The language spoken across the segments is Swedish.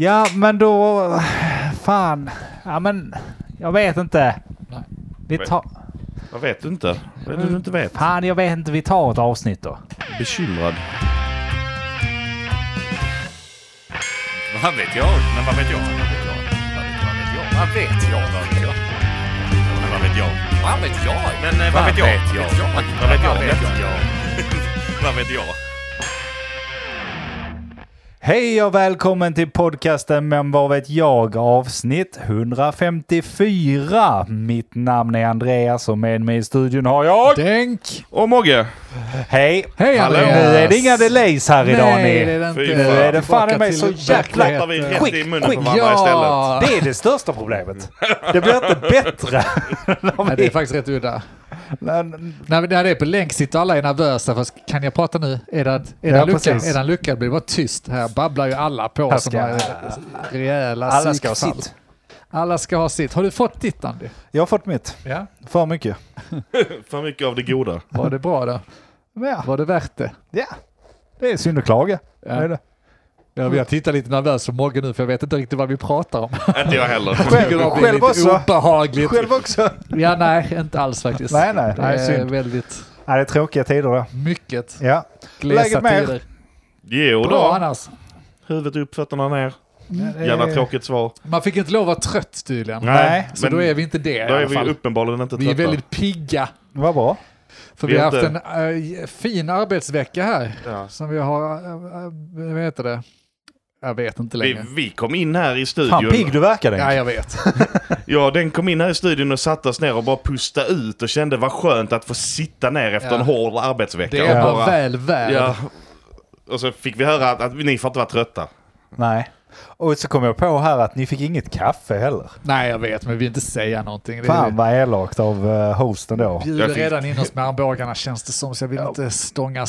Ja, men då... Fan. Ja, men jag vet inte. Nej. Vi tar... Vad vet du inte? Vad är det du inte vet? Fan, jag vet inte. Vi tar ett avsnitt då. Bekymrad. Vad vet jag? Men vad vet jag? Vad vet jag? Vad vet jag? Vad vet jag? Vad vet jag? Men vad vet jag? Vad vet jag? Eh, vad vet jag? Vad vet jag? Hej och välkommen till podcasten Men vad vet jag avsnitt 154. Mitt namn är Andreas och med mig i studion har jag... Denk! Och Mogge! Hej! Hej Hallå. Nu är det inga delays här idag Nej, ni. det är det Fy inte. fan. Nu är det fan i mig så jäkla... Pratar vi rätt Quick, i munnen quick. på varandra istället? Ja! Det är det största problemet. Det blir inte bättre. Nej, det är faktiskt rätt udda. Men- När, när det är på länk sitter alla är nervösa. Fast kan jag prata nu? Är det, är Ja, precis. Är den lyckad blir det bara tyst. Här babblar ju alla på Här som ska- har rejäla Alla ska ha sitt. Alla ska ha sitt. Har du fått ditt Andy? Jag har fått mitt. Ja. För mycket. För mycket av det goda. Var det bra då? Ja, Var det värt det? ja. det är synd att klaga. Ja. Det är det. Ja, vi har tittat lite nervöst på Mogge nu för jag vet inte riktigt vad vi pratar om. Inte jag heller. Jag Själv lite också. obehagligt. Själv också. Ja, nej, inte alls faktiskt. Nej, nej, Det nej, är synd. väldigt Nej, det är tråkiga tider då. mycket Ja. glesa Läget med er? tider. Jo Bra då. annars. Huvudet upp, fötterna ner. Är- Jävla tråkigt svar. Man fick inte lov att vara trött tydligen. Nej, Så men då är vi inte det då är vi uppenbarligen inte Vi är trötta. väldigt pigga. Vad bra. För Vi vi, har haft inte- en äh, fin arbetsvecka här. Ja. Som vi har, äh, vad heter det? Jag vet inte Vi, längre. vi kom in här i Fan studion. pigg du verkar Ja, jag vet. Ja, den kom in här i studion och satte oss ner och bara pusta ut och kände vad skönt att få sitta ner efter Ja. en hård arbetsvecka. Det och är man bara, väl värd. Ja. Och så fick vi höra att, att ni får inte vara trötta. Nej. Och så kom jag på här att ni fick inget kaffe heller. Nej, jag vet, men vi vill inte säga någonting. Fan vad elakt av uh, hosten då. bjuder fick- redan in oss med armbågarna känns det som, så jag vill inte stånga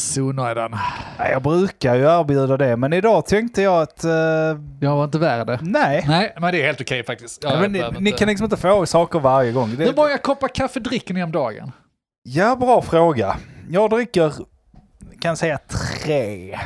den. Nej, Jag brukar ju erbjuda det, men idag tänkte jag att... eh, Jag var inte värd det. nej. Nej, men det är helt okej faktiskt. Men ni, ni inte- kan liksom inte få saker varje gång. Hur Det, många koppar kaffe dricker ni om dagen? ja, bra fråga. Jag dricker, kan säga tre.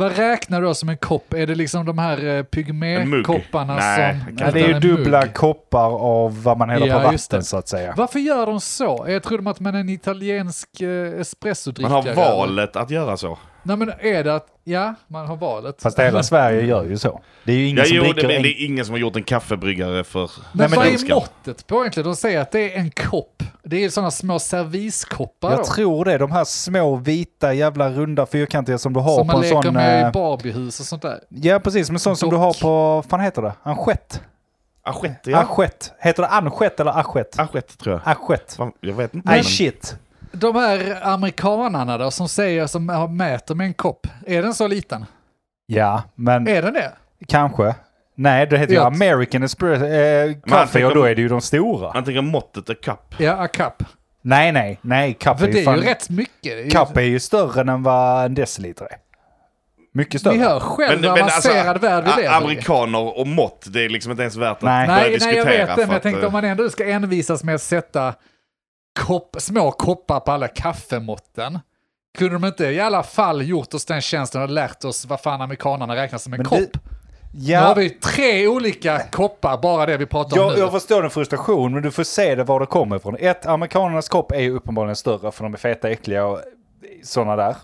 Vad räknar du då som en kopp? Är det liksom de här eh, pygmékopparna Nej, som... Ja, det är ju dubbla mugg? koppar av vad man häller Ja, på vatten det. så att säga. Varför gör de så? Jag trodde att man är en italiensk eh, espressodrickare. Man har valet att göra så. Nej men är det att, ja, man har valet. Fast hela Sverige gör ju så. Det är ju ingen Ja, som jo, det, dricker men en... det är ingen som har gjort en kaffebryggare för... Men Nej, men vad det är måttet på egentligen? De säger att det är en kopp. Det är sådana små serviskoppar då. Jag tror det. De här små vita jävla runda fyrkantiga som du har Som på man en leker sån... med eh, i Barbiehus och sånt där. Ja, precis. Men sån som du har på... Vad fan heter det? Anchett? Assiett, ja. Assiett. Heter det anchett eller assiett? Assiett tror jag. Fan, Jag vet inte. Nej, men- shit. De här amerikanarna då som säger, som har- mäter med en kopp. Är den så liten? Ja, men Är den det? kanske. Nej, det heter ju American Espresso eh, Coffee och då är det ju de stora. Han tänker måttet är kapp. Ja, a cup. Nej, nej, nej. Cup För är det ju är fan... ju rätt mycket. Det är ju- större än vad en deciliter är. Mycket större. Ni hör själv vad alltså, avancerad värld vi a- lever i. amerikaner och mått, det är liksom inte ens värt att Nej. börja Nej, diskutera. nej, jag vet det, för men jag att, tänkte om man ändå ska envisas med att sätta kopp, små koppar på alla kaffemåtten. Kunde de inte i alla fall gjort oss den tjänsten och lärt oss vad fan amerikanerna räknar som en Men kopp? det- Nu har Ja, vi tre olika koppar, bara det vi pratar om jag, nu. jag förstår din frustration, men du får se det var det kommer ifrån. Ett, amerikanernas kopp är ju uppenbarligen större för de är feta, äckliga och sådana där.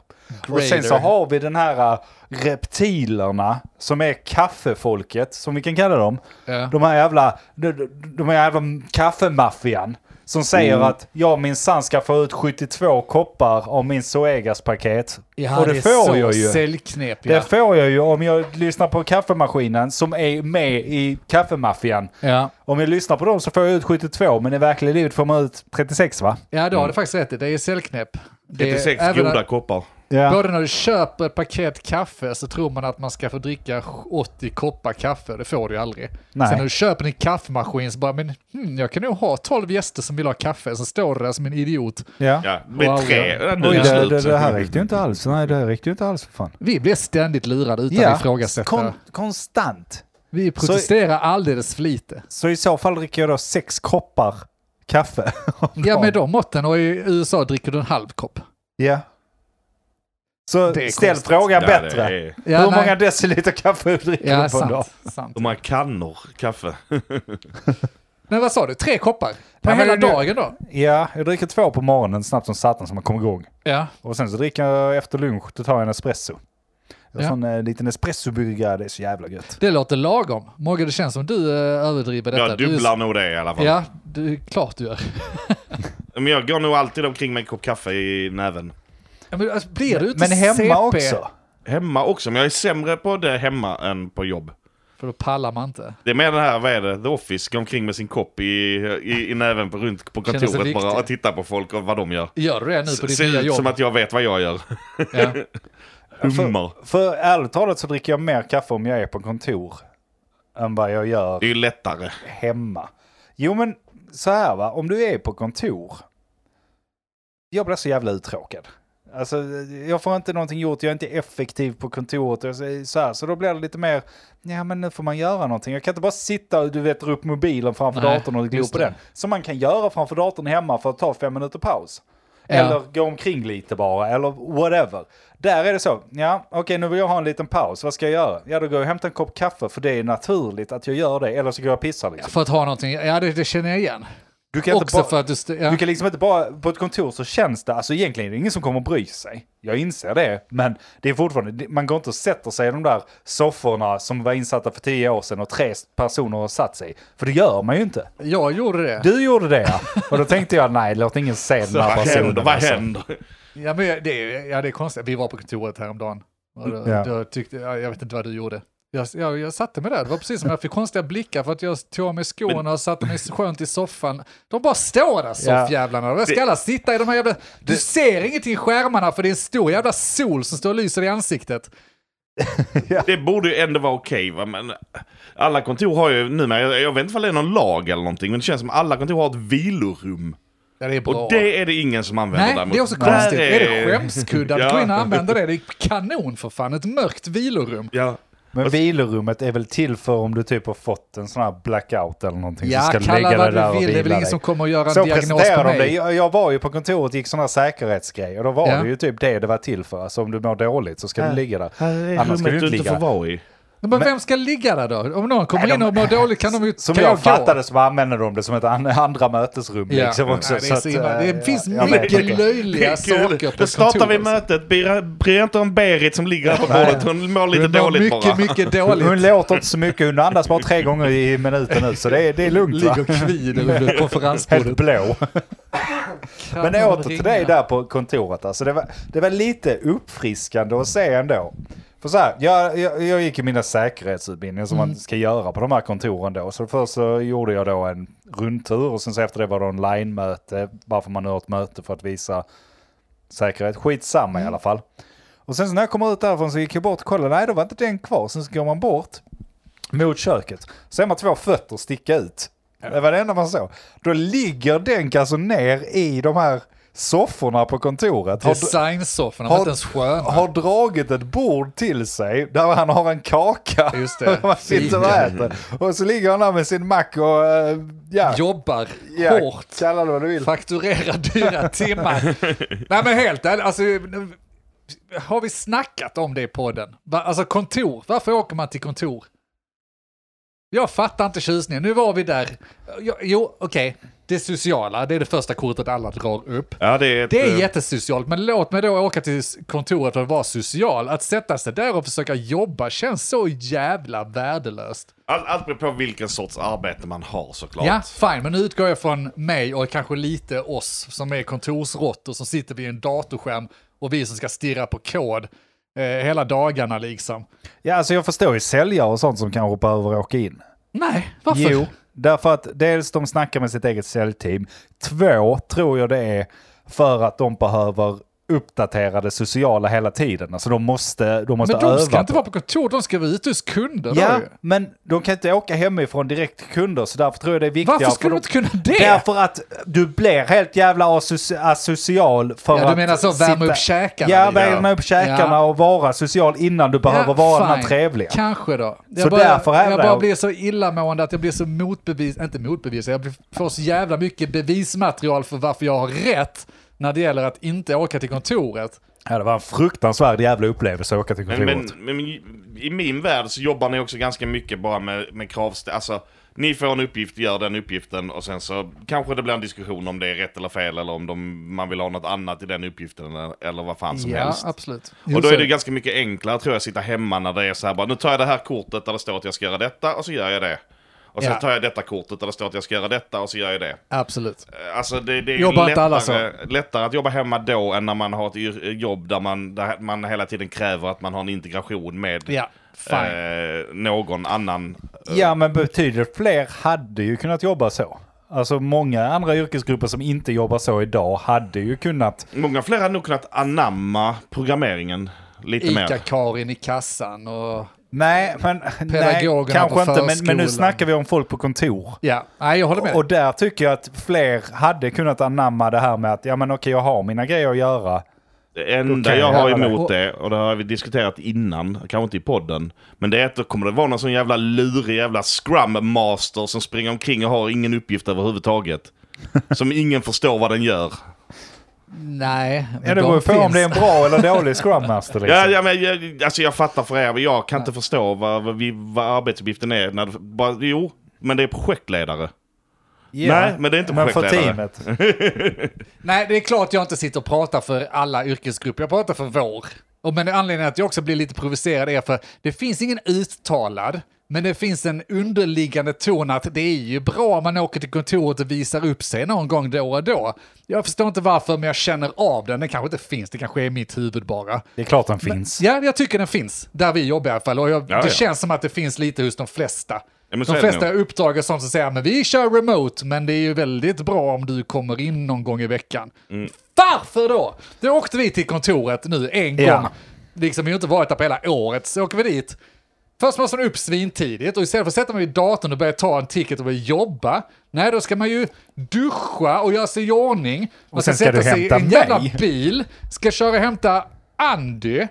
Och sen så har vi den här äh, reptilerna som är kaffefolket, som vi kan kalla dem. Ja. De här jävla, de, de- de här jävla kaffemaffian. Som säger Mm. att jag minsann ska få ut 72 koppar av min Zoegas-paket. Ja, och det, är får jag ju. säljknep, ja. Det får jag ju om jag lyssnar på kaffemaskinen som är med i kaffemaffian. ja. Om jag lyssnar på dem så får jag ut 72, men i verkliga livet får man ut 36 va? Ja, då har du faktiskt rätt i. Det är säljknep. Det är 36 även goda koppar. Ja. Både när du köper ett paket kaffe så tror man att man ska få dricka 80 koppar kaffe. Det får du ju aldrig. Nej. Sen när du köper en kaffemaskin så bara, men hmm, jag kan nog ha 12 gäster som vill ha kaffe. Så står du där som en idiot. Ja. Ja, med tre. Nu är Oj, det det, det, här räckte ju inte alls. Nej, det räckte ju inte alls för fan. Vi blir ständigt lurade utan att ifrågasätta. kon- konstant. Vi protesterar alldeles för lite. Så i så fall dricker jag då sex koppar kaffe. Ja, med de måtten. Och i USA dricker du en halv kopp. Ja. Så ställ konstigt. frågan Ja, bättre. är- Ja, Hur nej. många deciliter kaffe dricker Ja, du på en dag? sant. sant. Hur många kannor kaffe? Men vad sa du, tre koppar? På hela det- dagen då? Ja, jag dricker två på morgonen snabbt som satan så man kommer igång. Ja. Och sen så dricker jag efter lunch, då tar jag en espresso. En Ja. sån eh, liten espressobryggare, det är så jävla gött. Det låter lagom. Mogge, det känns som du eh, överdriver detta. Jag Du är- dubblar nog det i alla fall. Ja, det är klart du gör. Men jag går nog alltid omkring med en kopp kaffe i näven. Ja, men, alltså, blir du inte Men hemma CP? också. Hemma också, men jag är sämre på det hemma än på jobb. För då pallar man inte. Det är mer den här, vad är det, The Office, går omkring med sin kopp i, i, i näven på, runt på kontoret bara och tittar på folk och vad de gör. Gör du det nu på ditt Ser nya ut jobb? som att jag vet vad jag gör. ja. Hummar. För ärligt talat så dricker jag mer kaffe om jag är på kontor än vad jag gör Det är ju lättare. hemma. Jo men så här va, om du är på kontor. Jag blir så jävla uttråkad. Alltså jag får inte någonting gjort, jag är inte effektiv på kontoret. och så- här, så då blir det lite mer, ja men nu får man göra någonting. Jag kan inte bara sitta och du vet dra upp mobilen framför Nej, datorn och glo på det. den. Som man kan göra framför datorn hemma för att ta fem minuter paus. Ja. Eller gå omkring lite bara, eller whatever. Där är det så, ja okej nu vill jag ha en liten paus, vad ska jag göra? Ja då går jag och hämtar en kopp kaffe för det är naturligt att jag gör det, eller så går jag och pissar liksom. För att ha någonting, ja det, det känner jag igen. Du kan, inte Också bara, för att du... st- Ja. du kan liksom inte bara, på ett kontor så känns det, alltså egentligen är det ingen som kommer att bry sig. Jag inser det, men det är fortfarande, man går inte och sätter sig i de där sofforna som var insatta för tio år sedan och tre personer har satt sig. För det gör man ju inte. Jag gjorde det. Du gjorde det ja. Och då tänkte jag, nej låt ingen se den här Vad personen. händer? Vad alltså. händer? Ja, men det, är- ja, det är konstigt. Vi var på kontoret häromdagen. Och då, Ja. då tyckte, ja, jag vet inte vad du gjorde. Jag, jag, jag satte mig där, det var precis som jag fick konstiga blickar för att jag tog av mig skorna och satte mig skönt i soffan. De bara står där soffjävlarna. Och jag ska alla sitta i de här jävla... Du ser ingenting i skärmarna för det är en stor jävla sol som står och lyser i ansiktet. Det borde ju ändå vara okej va, men alla kontor har ju numera, jag, jag vet inte om det är någon lag eller någonting, men det känns som alla kontor har ett vilorum. Ja, det är bra. Och det är det ingen som använder Nej, däremot. det är också Där konstigt. Är det skämskuddar? Ja. Gå in och använda det. Det är kanon för fan. Ett mörkt vilorum. Ja. Men vilorummet är väl till för om du typ har fått en sån här blackout eller någonting. Ja, så ska kalla lägga vad där du och vill. Det är väl ingen dig. som kommer att göra en Så diagnos på de det. mig. Jag, jag var ju på kontoret och gick sådana här säkerhetsgrejer. Och då var Ja. det ju typ det det var till för. Alltså om du mår dåligt så ska du ligga där. Här är Annars ska du inte du inte ligga. får vara i. Men, vem ska ligga där då? Om någon kommer Nej, in och mår dåligt kan de ju... Som kan jag, gå. fattade så använder de det som ett an, andra mötesrum. Ja. Liksom också, Nej, det, att, eh, det finns jag vet mycket löjliga saker på Då startar vi kontoret. mötet. Bry inte om Berit som ligger här på bordet. Hon mår lite Det var dåligt mycket, bara. mycket Hon dåligt. låter inte så mycket, hon andas bara tre gånger i minuten nu. Så det är, det är lugnt? Ligger och kvider under Helt konferensbordet. blå. Kan Men åter till dig där på kontoret. Alltså det, var, det var lite uppfriskande att se ändå. För så här, jag, jag, jag gick i mina säkerhetsutbildningar som Mm. man ska göra på de här kontoren då. Så först så gjorde jag då en rundtur och sen så efter det var det online-möte. Bara för man nu har ett möte för att visa säkerhet. Skitsamma Mm. i alla fall. Och sen så när jag kom ut därifrån så gick jag bort och kollade. Nej, då var inte den kvar. Sen så går man bort mot köket. Så ser man två fötter sticka ut. Det var det enda man såg. Då ligger den alltså ner i de här sofforna på kontoret. Har, Designsofforna var inte ens sköna. har dragit ett bord till sig där han har en kaka. Just det. man sitter och äter. Och så ligger han där med sin mack och eh, ja, Jobbar ja hårt. kalla det vad du vill. Fakturerar dyra timmar. Nej men helt ärligt, alltså, har vi snackat om det i podden? Va- Alltså kontor, varför åker man till kontor? Jag fattar inte tjusningen. Nu var vi där. Jo, okej. Det sociala, det är det första kortet alla drar upp. Ja, det är ett, Det är eh, jättesocialt, men låt mig då åka till kontoret och vara social. Att sätta sig där och försöka jobba känns så jävla värdelöst. all, allt beror på vilken sorts arbete man har såklart. Ja, fine, men nu utgår jag från mig och kanske lite oss som är kontorsråttor som sitter vid en datorskärm och vi som ska stirra på kod eh, hela dagarna liksom. Ja, alltså jag förstår ju säljare och sånt som kanske behöver åka in. Nej, varför? Jo, därför att dels de snackar med sitt eget säljteam. Två tror jag det är för att de behöver uppdatera det sociala hela tiden. Alltså de måste, de måste men de öva. ska inte vara på kontor, de ska vara ute hos kunder. Ja, men de kan inte åka hemifrån direkt till kunder så därför tror jag det är viktigare. Varför skulle de inte kunna det? Därför att du blir helt jävla asoci- asocial för Ja, du menar så, värma sitta- upp käkarna Ja, värma upp käkarna Ja. och vara social innan du behöver vara den här trevliga. Kanske då. Jag Så bara, därför är jag det- bara blir så illamående att jag blir så motbevis, inte motbevis, jag får så jävla mycket bevismaterial för varför jag har rätt när det gäller att inte åka till kontoret. Ja, det var en fruktansvärd jävla upplevelse att åka till Men, kontoret. men, men i- i min värld så jobbar ni också ganska mycket bara med, med kravställ. Alltså, ni får en uppgift, gör den uppgiften och sen så kanske det blir en diskussion om det är rätt eller fel eller om de, man vill ha något annat i den uppgiften eller, eller vad fan som ja, helst. absolut. Och då är det ganska mycket enklare tror jag att sitta hemma när det är så här bara, nu tar jag det här kortet där det står att jag ska göra detta och så gör jag det. Och sen Ja. tar jag detta kortet där det står att jag ska göra detta och så gör jag det. Absolut. Alltså det, det är Jobbar inte alla lättare, lättare att jobba hemma då än när man har ett yr- jobb där man, där man hela tiden kräver att man har en integration med Ja, fine. eh, någon annan. Ja, men betydligt fler hade ju kunnat jobba så. Alltså många andra yrkesgrupper som inte jobbar så idag hade ju kunnat... Många fler hade nog kunnat anamma programmeringen lite mer. Ica-Karin i kassan och... Nej, men nej, kanske inte. Men, men nu snackar vi om folk på kontor. Ja, nej jag håller med. Och där tycker jag att fler hade kunnat anamma det här med att ja men okej jag har mina grejer att göra. Det enda jag har emot det, och det har vi diskuterat innan, kanske inte i podden, men det är att då kommer det vara någon sån jävla lurig jävla scrum master som springer omkring och har ingen uppgift överhuvudtaget. som ingen förstår vad den gör. Nej, men Ja, det de beror ju på om det är en bra eller dålig scrum master. Liksom. Ja, ja, men, jag, alltså jag fattar för er, men jag kan inte förstå vad, vad, vi, vad arbetsuppgiften är. När, det- bara, jo, men det är projektledare. Ja, Nej, men det är inte Men för teamet. Nej, det är klart jag inte sitter och pratar för alla yrkesgrupper, jag pratar för vår. Och men anledningen att jag också blir lite provocerad är för det finns ingen uttalad, men det finns en underliggande ton att det är ju bra om man åker till kontoret och visar upp sig någon gång då och då. Jag förstår inte varför, men jag känner av den. Den kanske inte finns, det kanske är mitt huvud bara. Det är klart den finns. Ja, jag tycker den finns, där vi jobbar i alla fall. Och jag, Ja, det ja. känns som att det finns lite hos de flesta. Ja, men de flesta uppdrag är sånt som säger men vi kör remote, men det är ju väldigt bra om du kommer in någon gång i veckan. Mm. Varför då? Då åkte vi till kontoret nu en gång. Liksom, vi har inte varit där på hela året, så åker vi dit. Först måste man upp svintidigt och istället för att sätta mig vid datorn och börja ta en ticket och börja jobba, nej då ska man ju duscha och göra sig i ordning. Man Och sen ska du sätta sig i en jävla mig. bil, ska köra och hämta Andy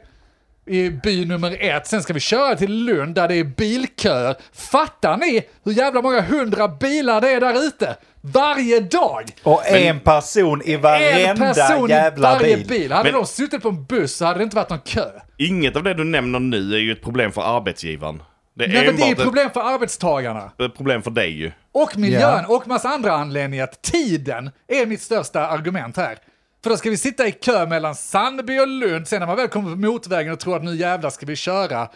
i by nummer ett. Sen ska vi köra till Lund där det är bilköer. Fattar ni hur jävla många hundra bilar det är där ute? Varje dag! Och en person i En varenda person i jävla varje bil. bil. Hade Men- de suttit på en buss så hade det inte varit någon kö. Inget av det du nämner nu är ju ett problem för arbetsgivaren. Det är Nej, men det är problem för arbetstagarna. problem för dig ju. Och miljön och massa andra anledningar. Tiden är mitt största argument här. För då ska vi sitta i kö mellan Sandby och Lund, sen när man väl kommer på motorvägen och tror att nu jävlar ska vi köra.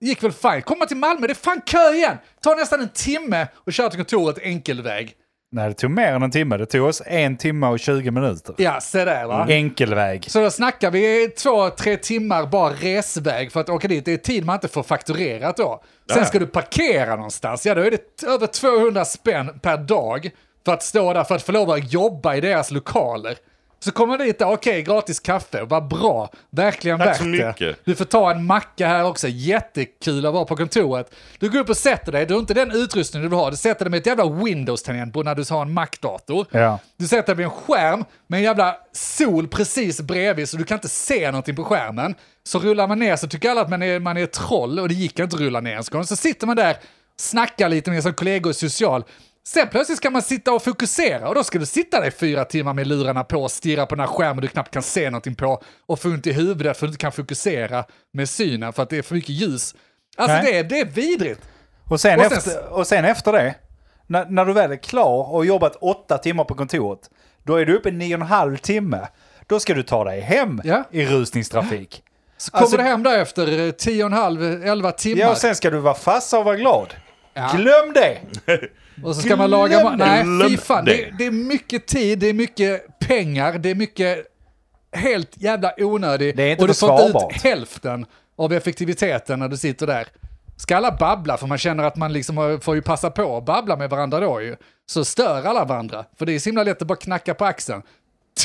Gick väl fine. Kommer man till Malmö, det är fan kö igen! Ta nästan en timme och köra till kontoret enkelväg. Nej, det tog mer än en timme. Det tog oss en timme och 20 minuter. Ja, se där va. Enkelväg. Så då snackar vi två, tre timmar bara resväg för att åka dit. Det är tid man inte får fakturerat då. Sen Ja. ska du parkera någonstans. Ja, då är det över 200 spänn per dag för att stå där för att få lov att jobba i deras lokaler. Så kommer man dit, okej, gratis kaffe, vad bra, verkligen Tack värt så det. mycket. Du får ta en macka här också, jättekul att vara på kontoret. Du går upp och sätter dig, du har inte den utrustning du vill ha, du sätter dig med ett jävla Windows-tangentbord när du har en Mac-dator. Ja. Du sätter dig vid en skärm med en jävla sol precis bredvid så du kan inte se någonting på skärmen. Så rullar man ner så tycker alla att man är, man är troll och det gick inte att rulla ner ens. gång. Så sitter man där, snackar lite med sina kollegor social. Sen plötsligt ska man sitta och fokusera och då ska du sitta där i fyra timmar med lurarna på och stirra på den här skärmen du knappt kan se någonting på och få ont i huvudet för att du inte kan fokusera med synen för att det är för mycket ljus. Alltså Nej. det är, det är vidrigt. Och sen, Och sen- efter, och sen efter det, när, när du väl är klar och jobbat åtta timmar på kontoret, då är du uppe i nio och en halv timme. Då ska du ta dig hem Ja. i rusningstrafik. Så kommer Alltså- du hem där efter eh, tio och en halv, elva timmar. Ja, och sen ska du vara fast och vara glad. Ja. Glöm det! Och så ska man laga mat. Nej, Glöm fy fan. det. Det, det är mycket tid, det är mycket pengar, det är mycket helt jävla onödigt. Det är inte och du får inte ut hälften av effektiviteten när du sitter där. Ska alla babbla, för man känner att man liksom får ju passa på att babbla med varandra då ju. Så stör alla varandra, för det är så himla lätt att bara knacka på axeln.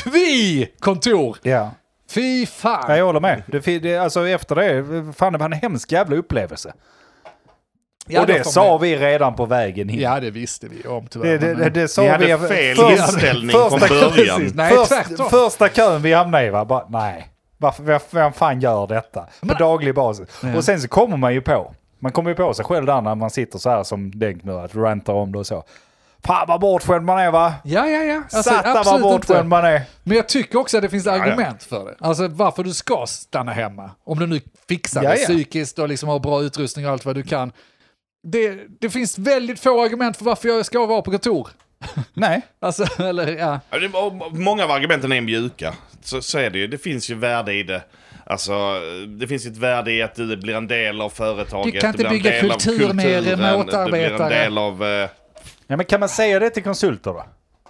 Tvi kontor! Ja, Fy fan! jag håller med. Det, alltså efter det, fan det var en hemsk jävla upplevelse. Ja, och det sa vi redan på vägen hit. Ja, det visste vi om tyvärr. Det, det, det, det sa Ni hade vi. fel först- inställning första- från början. Precis. Nej, Först, första kön vi hamnade i var bara, nej. Varför, vem, fan gör detta? På daglig basis. Och sen så kommer man ju på, man kommer ju på sig själv där när man sitter så här som Denk nu, att rantar om det och så. Fan vad bortskämd man är va? Ja, ja, ja. Alltså, Satan vad bortskämd inte. man är. Men jag tycker också att det finns ja. argument för det. Alltså varför du ska stanna hemma. Om du nu fixar Ja, det ja. psykiskt och liksom har bra utrustning och allt vad du kan. Det, det finns väldigt få argument för varför jag ska vara på kontor. Nej. Alltså, eller ja. Ja, det- och Många av argumenten är mjuka. Så, så är det ju. Det finns ju värde i det. Alltså, det finns ju ett värde i att du blir en del av företaget. Du kan inte blir en bygga del av kultur med kulturen, Du blir remote-arbetare. en del av... eh, Ja, men kan man säga det till konsulter då?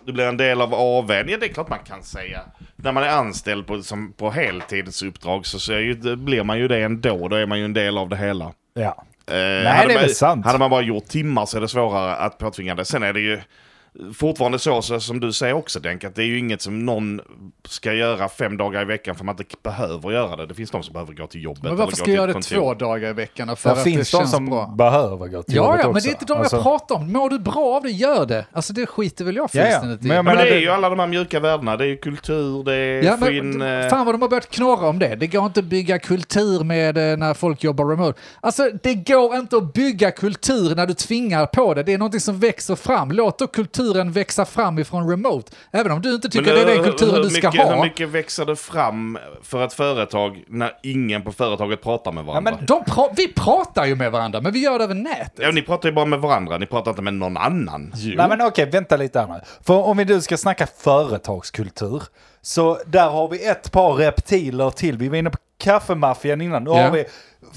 Du blir en del av AWn. Ja, det är klart man kan säga. När man är anställd på, som, på heltidsuppdrag så, så är ju, blir man ju det ändå. Då är man ju en del av det hela. Ja. Eh, det hade är man, väl sant. Hade man bara gjort timmar så är det svårare att påtvinga det. Sen är det ju fortfarande så, så som du säger också Denk, att det är ju inget som någon ska göra fem dagar i veckan för man inte behöver göra det. Det finns de som behöver gå till jobbet. Men varför ska jag göra det kontor. två dagar i veckan? För Det att finns det de som bra. behöver gå till Ja, jobbet ja, men också. det är inte de Alltså, jag pratar om. Mår du bra av det, gör det. Alltså det skiter väl jag Ja, ja. fullständigt i. Men Men menar, det är ju alla de här mjuka värdena. Det är ju kultur, det är Ja, in... men, eh, fan vad de har börjat knorra om det. Det går inte att bygga kultur med eh, när folk jobbar remote. Alltså det går inte att bygga kultur när du tvingar på det. Det är någonting som växer fram. Låt då kulturen växa fram ifrån remote. Även om du inte tycker Men det är den kulturen du ska mycket, ha. Hur mycket växer det fram för ett företag när ingen på företaget pratar med varandra? men- De pra vi pratar ju med varandra, men vi gör det över nätet. Ja, ni pratar ju bara med varandra, ni pratar inte med någon annan. Nej men okej, vänta lite här nu. För om vi nu ska snacka företagskultur, så där har vi ett par reptiler till. Vi var inne på kaffemaffian innan. Nu Ja. har vi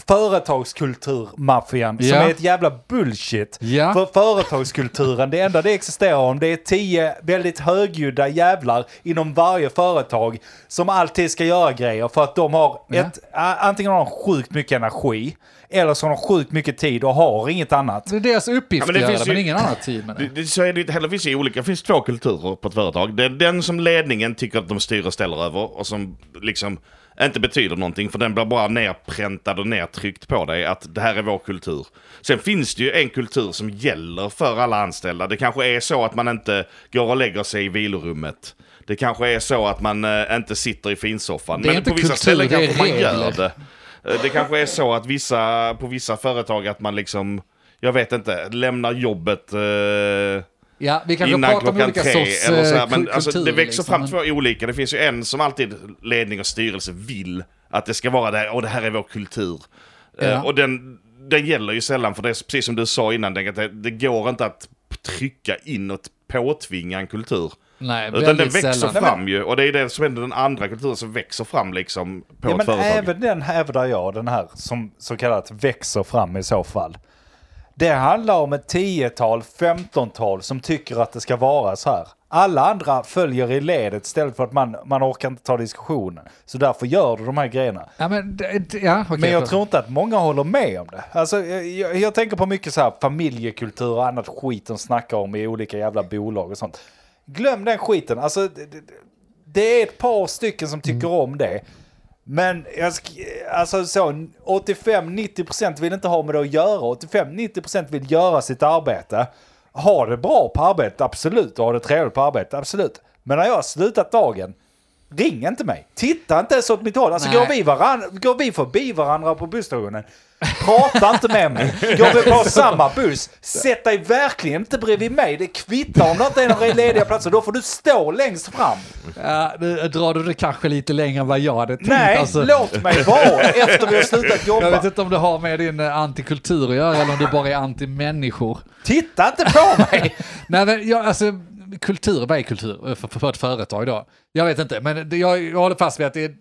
företagskulturmaffian som Ja. är ett jävla bullshit. Ja. För företagskulturen, det enda det existerar om, det är tio väldigt högljudda jävlar inom varje företag som alltid ska göra grejer för att de har Ja. ett, antingen har de sjukt mycket energi, eller så har de sjukt mycket tid och har inget annat. Det är deras uppgift Ja, men det att göra finns det, men ju- ingen annan tid med det. Det, det, så är det inte heller. Det finns ju olika, det finns två kulturer på ett företag. Det är den som ledningen tycker att de styr och ställer över och som liksom inte betyder någonting för den blir bara nerpräntad och nertryckt på dig att det här är vår kultur. Sen finns det ju en kultur som gäller för alla anställda. Det kanske är så att man inte går och lägger sig i vilorummet. Det kanske är så att man eh, inte sitter i finsoffan. Men på vissa kultur, ställen kanske man gör det. Eh, Det kanske är så att vissa, på vissa företag att man liksom, jag vet inte, lämnar jobbet eh, Ja, vi kanske innan pratar om klockan olika tre. sorts Eller så här. eh, Men kul- alltså, det växer fram liksom. två olika. Det finns ju en som alltid ledning och styrelse vill att det ska vara det. Och det här är vår kultur. Eh, Ja. och den, den gäller ju sällan för det är precis som du sa innan. Det, det går inte att trycka in och påtvinga en kultur. Nej, Utan den växer sällan. fram ju. Och det är det som är den andra kulturen som växer fram liksom på Ja, ett men företag. även den hävdar jag, den här som så kallat växer fram i så fall. Det handlar om ett tiotal, femtontal som tycker att det ska vara så här. Alla andra följer i ledet istället för att man, man orkar inte ta diskussionen. Så därför gör du de här grejerna. Ja, men, ja, okej. Men jag tror inte att många håller med om det. Alltså, jag, jag, tänker på mycket så här familjekultur och annat skit de snackar om i olika jävla bolag och sånt. Glöm den skiten. Alltså, det, det, det är ett par stycken som tycker om det. Men jag alltså så 85-90% vill inte ha med det att göra. 85-90% vill göra sitt arbete. Ha det bra på arbetet, absolut. Och ha det trevligt på arbetet, absolut. Men när jag har slutat dagen, ring inte mig. Titta inte ens åt mitt håll. Alltså Nej. går vi, varann, går vi förbi varandra på busstationen, prata inte med mig. Går vi på samma buss, sätt dig verkligen inte bredvid mig. Det kvittar om det inte är några lediga platser. Då får du stå längst fram. Ja, nu drar du det kanske lite längre än vad jag hade tänkt. Nej, alltså. låt mig vara efter vi har slutat Jag vet jobba. inte om det har med din eh, antikultur att göra eller om du bara är anti-människor. Titta inte på mig! Nej, men jag, alltså, kultur, vad är kultur för, för ett företag då? Jag vet inte, men jag, jag håller fast vid att det är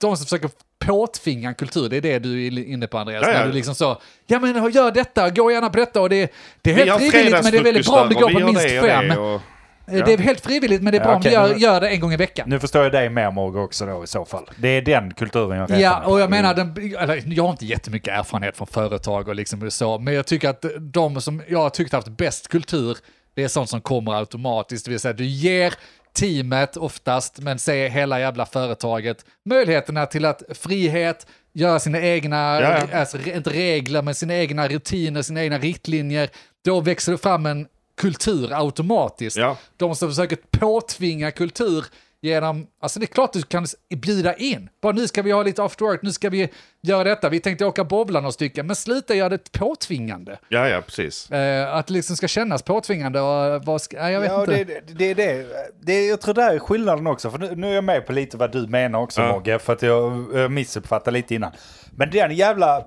de som försöker påtvinga en kultur, det är det du är inne på Andreas. Ja, ja. När du liksom så, ja men gör detta, gå gärna på detta och det, det är helt frivilligt men det är väldigt bra om det går på minst gör fem. det och- Eh, Det är helt frivilligt men det är bra Ja, om du gör, det en gång i veckan. Nu förstår jag dig mer Morgan också då i så fall. Det är den kulturen jag Ja, med. och jag menar, den, eller, jag har inte jättemycket erfarenhet från företag och liksom så, men jag tycker att de som jag har tyckt haft bäst kultur, det är sånt som kommer automatiskt, det vill säga du ger teamet oftast, men se hela jävla företaget, möjligheterna till att frihet, göra sina egna, Ja, ja. Alltså, inte regler, men sina egna rutiner, sina egna riktlinjer, då växer det fram en kultur automatiskt. Ja. De som försöker påtvinga kultur, genom, alltså det är klart du kan bjuda in. Bara nu ska vi ha lite after work, nu ska vi göra detta, vi tänkte åka bowla några stycken, men sluta göra det påtvingande. Ja, ja, precis. Eh, att det liksom ska kännas påtvingande och vad ska, nej, jag vet Ja, inte. det, det, det, det, det, jag tror det är skillnaden också. För nu, nu är jag med på lite vad du menar också Ja. Mogge. För att jag, jag missuppfattade lite innan. Men den jävla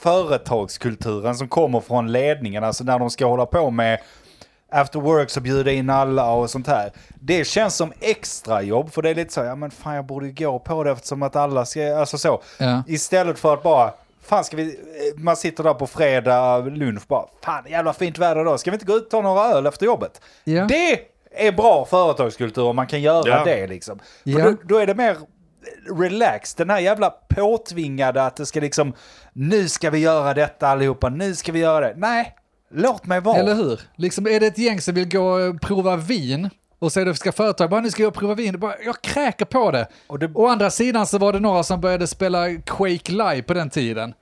företagskulturen som kommer från ledningen, alltså när de ska hålla på med after work så bjuda in alla och sånt här. Det känns som extra jobb för det är lite så, ja men fan jag borde ju gå på det eftersom att alla ska, alltså så. Ja. Istället för att bara, fan ska vi, man sitter där på fredag lunch bara, fan jävla fint väder idag, ska vi inte gå ut och ta några öl efter jobbet? Ja. Det är bra företagskultur om man kan göra Ja. det liksom. För Ja. då, då är det mer relaxed, den här jävla påtvingade att det ska liksom, nu ska vi göra detta allihopa, nu ska vi göra det. Nej, låt mig vara. Eller hur? Liksom är det ett gäng som vill gå och prova vin och så det ska företag bara nu ska jag prova vin, bara, jag kräker på det. Och det- Å andra sidan så var det några som började spela Quake Live på den tiden.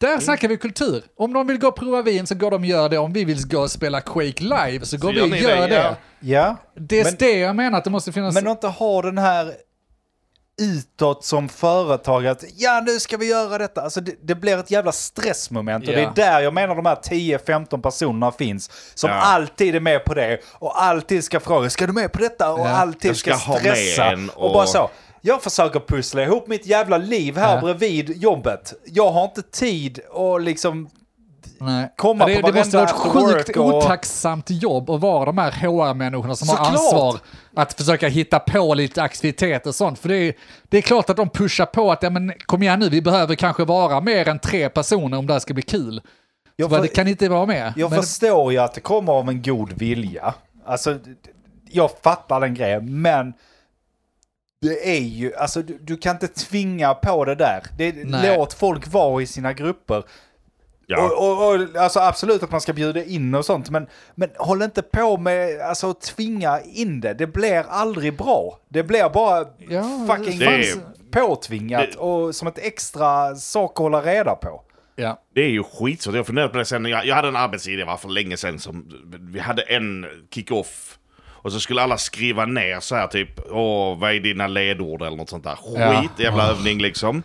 Där snackar vi kultur. Om de vill gå och prova vin så går de och gör det. Om vi vill gå och spela Quake Live så går vi gör och gör det, det. ja. Ja, Det är Men- det jag menar att det måste finnas. men att inte ha den här utåt som företag att ja nu ska vi göra detta. Alltså det, det blir ett jävla stressmoment och Ja. det är där jag menar de här 10-15 personerna finns som Ja. alltid är med på det och alltid ska fråga ska du med på detta och Ja. alltid ska ska, stressa och... och- bara så. Jag försöker pussla ihop mitt jävla liv här Ja. bredvid jobbet. Jag har inte tid och liksom Nej. komma det, på det måste vara ett sjukt och- otacksamt jobb att vara de här HR-människorna som har Såklart. ansvar att försöka hitta på lite aktiviteter och sånt. För det är, det är klart att de pushar på att ja, men, kom igen nu, vi behöver kanske vara mer än tre personer om det här ska bli kul. Jag Så för- det kan inte vara med. Jag Men- förstår ju att det kommer av en god vilja. Alltså, jag fattar den grejen, men det är ju, alltså du, du kan inte tvinga på det där. Det, Nej. låt folk vara i sina grupper. Ja. Och, och, och, alltså absolut att man ska bjuda in och sånt, men, men håll inte på med alltså, att tvinga in det. Det blir aldrig bra. Det blir bara Ja, fucking det påtvingat det- och som ett extra sak att hålla reda på. Ja. Det är ju skitsvårt. Jag funderade på det sen. Jag, jag hade en arbetsidé var för länge sedan som vi hade en kick-off. Och så skulle alla skriva ner så här typ, åh vad är dina ledord eller något sånt där. Ja. Skit, jävla övning liksom.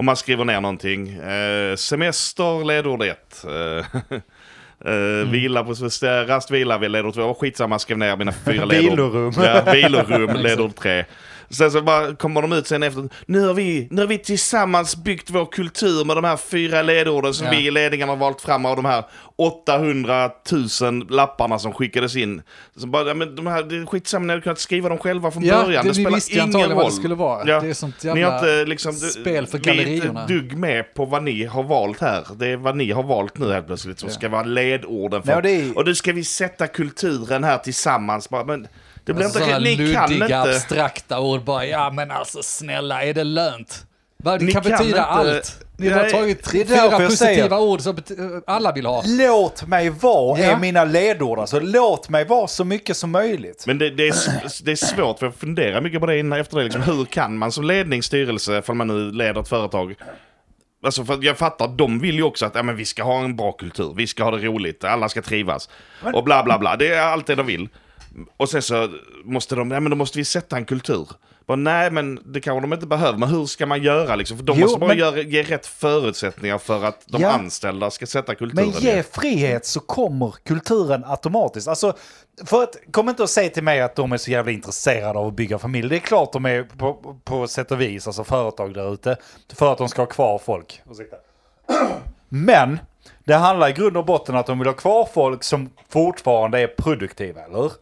Och man skriver ner någonting. Eh, semester, ledord ett. Eh, eh, Vila på rast, vila vid ledord två. Skitsamma, skrev ner mina fyra ledord. Vilorum. Ja, vilorum, ledord tre. Sen så bara kommer de ut sen efter, nu har, vi, nu har vi tillsammans byggt vår kultur med de här fyra ledorden som Ja. vi i ledningen har valt fram av de här 800 000 lapparna som skickades in. Så bara, ja, men de här, det är skitsamma, ni hade kunnat skriva dem själva från Ja, början. det- Det, spelar visste ingen roll. vad det skulle vara. Det är sånt Ni jävla har inte liksom, spel för vi är gallerierna. inte dugg med på vad ni har valt här. Det är vad ni har valt nu helt plötsligt som Ja. ska vara ledorden. För, Nej, och är- Och nu ska vi sätta kulturen här tillsammans. Bara, men det blir Alltså, inte, ni kan luddiga, inte. abstrakta ord bara, ja men alltså snälla, är det lönt? Det Ni kan kan betyda inte- allt. Ni har bara Nej, tagit tre, fyra jag positiva ord som alla vill ha. Låt mig vara Ja. är mina ledord. Alltså, låt mig vara så mycket som möjligt. Men det, det, är, det är svårt, för jag funderar mycket på det innan efter det. Liksom, hur kan man som ledning, styrelse, ifall man nu leder ett företag, Alltså för jag fattar, de vill ju också att ja, men vi ska ha en bra kultur, vi ska ha det roligt, alla ska trivas. Och bla bla bla, det är allt det de vill. Och sen så måste de, ja men då måste vi sätta en kultur. Bara, nej men det kanske de inte behöver, men hur ska man göra liksom? För de Jo, måste bara men- göra, ge rätt förutsättningar för att de Ja. anställda ska sätta kulturen. Men ge igen. frihet så kommer kulturen automatiskt. Alltså, för att, kom inte och säg till mig att de är så jävla intresserade av att bygga familj. Det är klart de är på, på sätt och vis, alltså företag där ute, för att de ska ha kvar folk. Men det handlar i grund och botten att de vill ha kvar folk som fortfarande är produktiva, eller hur?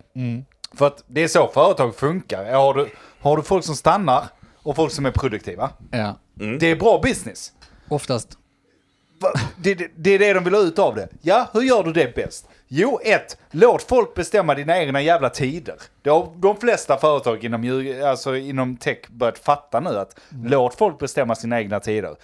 För att det är så företag funkar. Har du, har du folk som stannar och folk som är produktiva, Ja, Mm. det är bra business. oftast. Det, det, det är det de vill ha ut av det. Ja, hur gör du det bäst? Jo, ett, låt folk bestämma dina egna jävla tider. Det har de flesta företag inom, alltså inom tech börjat fatta nu att låt folk bestämma sina egna tider.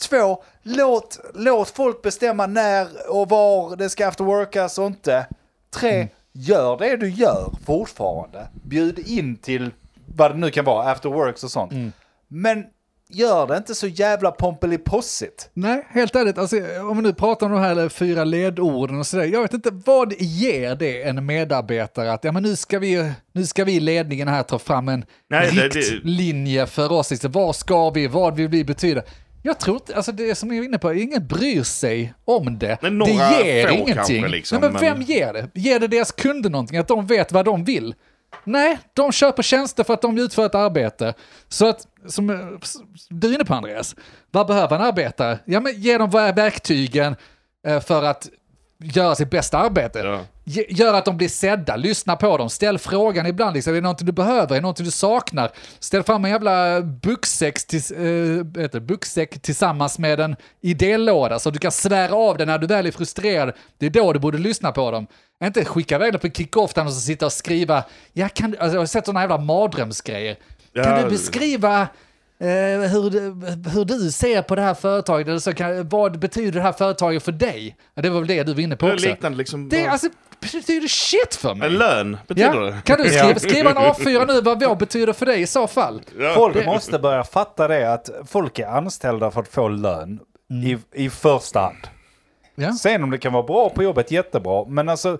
Två, låt, låt folk bestämma när och var det ska afterworkas och inte. Tre, gör det du gör fortfarande. Bjud in till vad det nu kan vara, afterworks och sånt. Men gör det inte så jävla pompelipossigt. Nej, helt ärligt, alltså, om vi nu pratar om de här fyra ledorden och sådär, jag vet inte, vad ger det en medarbetare att, ja men nu ska vi, nu ska vi i ledningen här ta fram en Nej, det- det- riktlinje för oss, liksom, vad ska vi, vad vill vi betyda? Jag tror inte, alltså det som jag är inne på, ingen bryr sig om det. Men några det ger få ingenting. liksom, Nej, men vem men- ger det? Ger det deras kunder någonting? Att de vet vad de vill? Nej, de köper tjänster för att de utför ett arbete. Så att, som du är inne på Andreas, vad behöver en arbetare? Ja, men ge dem verktygen eh, för att göra sitt bästa arbete. Ja. Gör att de blir sedda, lyssna på dem, ställ frågan ibland, liksom, är det någonting du behöver, är det någonting du saknar? Ställ fram en jävla bucksäck, tills, eh, vad heter bucksäck tillsammans med en idélåda så du kan svära av den när du väl är frustrerad. Det är då du borde lyssna på dem. Inte skicka iväg dem på kick-off där de ska sitta och skriva, ja, kan, alltså, jag har sett sådana jävla mardrömsgrejer. Kan Ja. du beskriva Eh, hur, du- hur du ser på det här företaget, eller så kan, vad betyder det här företaget för dig? Ja, det var väl det du var inne på Det också. liknande liksom. Det alltså, betyder shit för mig. En lön betyder Ja? det. Kan du skriva, skriva en A4 nu vad vår betyder för dig i så fall? Folk måste börja fatta det att folk är anställda för att få lön i, i första hand. Ja. Sen om det kan vara bra på jobbet, jättebra. Men alltså,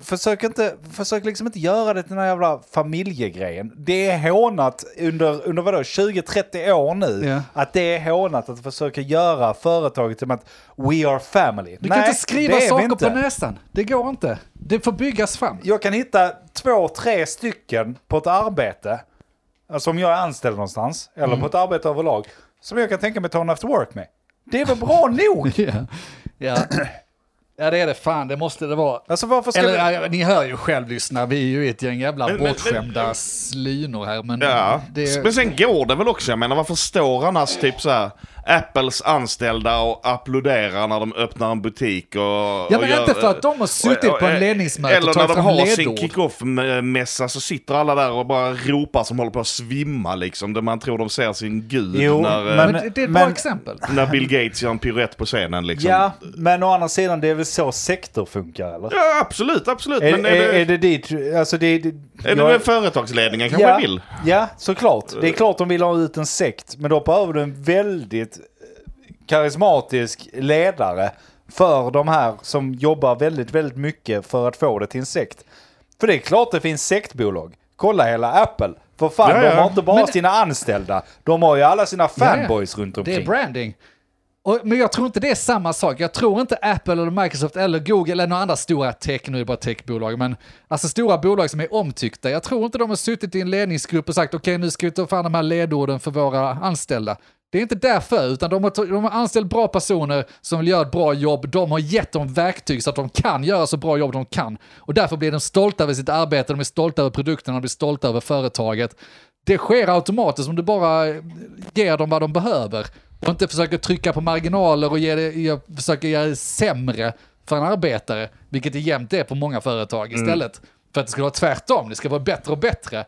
försök, inte, försök liksom inte göra det till den här jävla familjegrejen. Det är hånat under, under vadå, 20-30 år nu. Ja. Att det är hånat att försöka göra företaget till att we are family. Du kan inte skriva saker inte. på näsan. Det går inte. Det får byggas fram. Jag kan hitta två, tre stycken på ett arbete. Alltså om jag är anställd någonstans, eller Mm. på ett arbete överlag, som jag kan tänka mig ta en after work med. Det är väl bra nog? Ja. Ja. Ja, det är det fan. Det måste det vara. Alltså varför ska Eller, vi... ni hör ju själv lyssna, vi är ju ett gäng jävla Men- men- bortskämda men- slynor här. Men Ja, det, men sen går det väl också, jag menar varför står annars typ så här Apples anställda och applåderar när de öppnar en butik och... Ja, och men gör- inte för att de har suttit på en ledningsmöte Eller och när de fram har sin ledord. kick-off-mässa så sitter alla där och bara ropar som håller på att svimma liksom. Där man tror de ser sin gud Jo, när, eh, men- det, är ett bra men- exempel. när Bill Gates gör en piruett på scenen liksom. Ja, men å andra sidan det är väl så sektor funkar eller? Ja, absolut, absolut. Är, men är, är, det, är det dit, alltså det... det är det jag- företagsledningen kanske ja, vill? Ja, såklart. Det är klart de vill ha ut en sekt, men då behöver du en väldigt karismatisk ledare för de här som jobbar väldigt, väldigt mycket för att få det till en sekt. För det är klart det finns sektbolag. Kolla hela Apple. För fan, Ja, de ja. har inte bara Men- sina anställda. De har ju alla sina fanboys runt Det omkring. är branding. Och, men jag tror inte det är samma sak. Jag tror inte Apple eller Microsoft eller Google eller några andra stora tech, nu är det bara techbolag, men alltså stora bolag som är omtyckta. Jag tror inte de har suttit i en ledningsgrupp och sagt okej nu ska vi ta fram de här ledorden för våra anställda. Det är inte därför, utan de har, de har anställt bra personer som vill göra ett bra jobb. De har gett dem verktyg så att de kan göra så bra jobb de kan. Och därför blir de stolta över sitt arbete, de är stolta över produkterna, de blir stolta över företaget. Det sker automatiskt om du bara ger dem vad de behöver och inte försöker trycka på marginaler och ge det, försöker göra det sämre för en arbetare, vilket det jämt är på många företag istället. För att det ska vara tvärtom, det ska vara bättre och bättre.